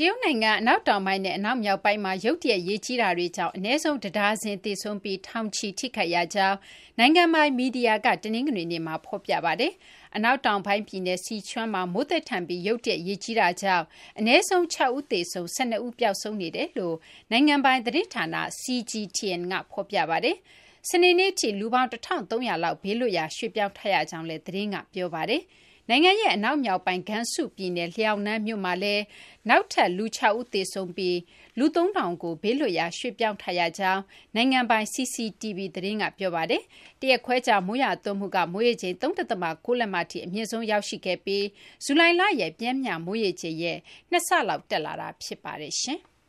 တရုတ်နိုင်ငံ အနောက်တောင်ပိုင်းနဲ့ အနောက်မြောက်ပိုင်းမှာ ရုတ်တရက် ရေကြီးတာတွေကြောင့် အနည်းဆုံး တဒါဇင် သေဆုံးပြီး ထောင်ချီ ထိခိုက်ရကြောင်း နိုင်ငံပိုင် မီဒီယာက တနင်္ဂနွေနေ့မှာ ဖော်ပြပါတယ်။အနောက်တောင်ပိုင်း ပြည်နယ်စီချွမ်းမှာ မိုးသက်ထန်ပြီး ရုတ်တရက် ရေကြီးတာကြောင့် အနည်းဆုံး ၆ ဦး သေဆုံး၊၁၂ ဦး ပျောက်ဆုံးနေတယ်လို့ နိုင်ငံပိုင် သတင်းဌာန CGTN က ဖော်ပြပါတယ်။စနေနေ့ထိ လူပေါင်း ၁၃၀၀ လောက် ဘေးလွတ်ရာ ရွှေ့ပြောင်းထားရကြောင်းလည်း သတင်းက ပြောပါတယ်။ နိုင်ငံရဲ့အနောက်မြောက်ပိုင်း Gansu ပြည်နယ် လျောက်နန်းမြို့မှာလည်း နောက်ထပ် လူ ၆ ဦး သေဆုံးပြီး လူ၃ထောင်ကို ဘေးလွတ်ရာ ရွှေ့ပြောင်းထားရကြောင်း နိုင်ငံပိုင် CCTV သတင်းက ပြောပါတယ်။တရက်ခွဲကြာ မိုးရွာသွန်းမှုက မိုးရေချိန်၃.၉လက်မထိ အမြင့်ဆုံး ရောက်ရှိခဲ့ပြီး ဇူလိုင်လရဲ့ ပျမ်းမျှ မိုးရေချိန်ရဲ့ ၂ ဆလောက် တက်လာတာ ဖြစ်ပါတယ်။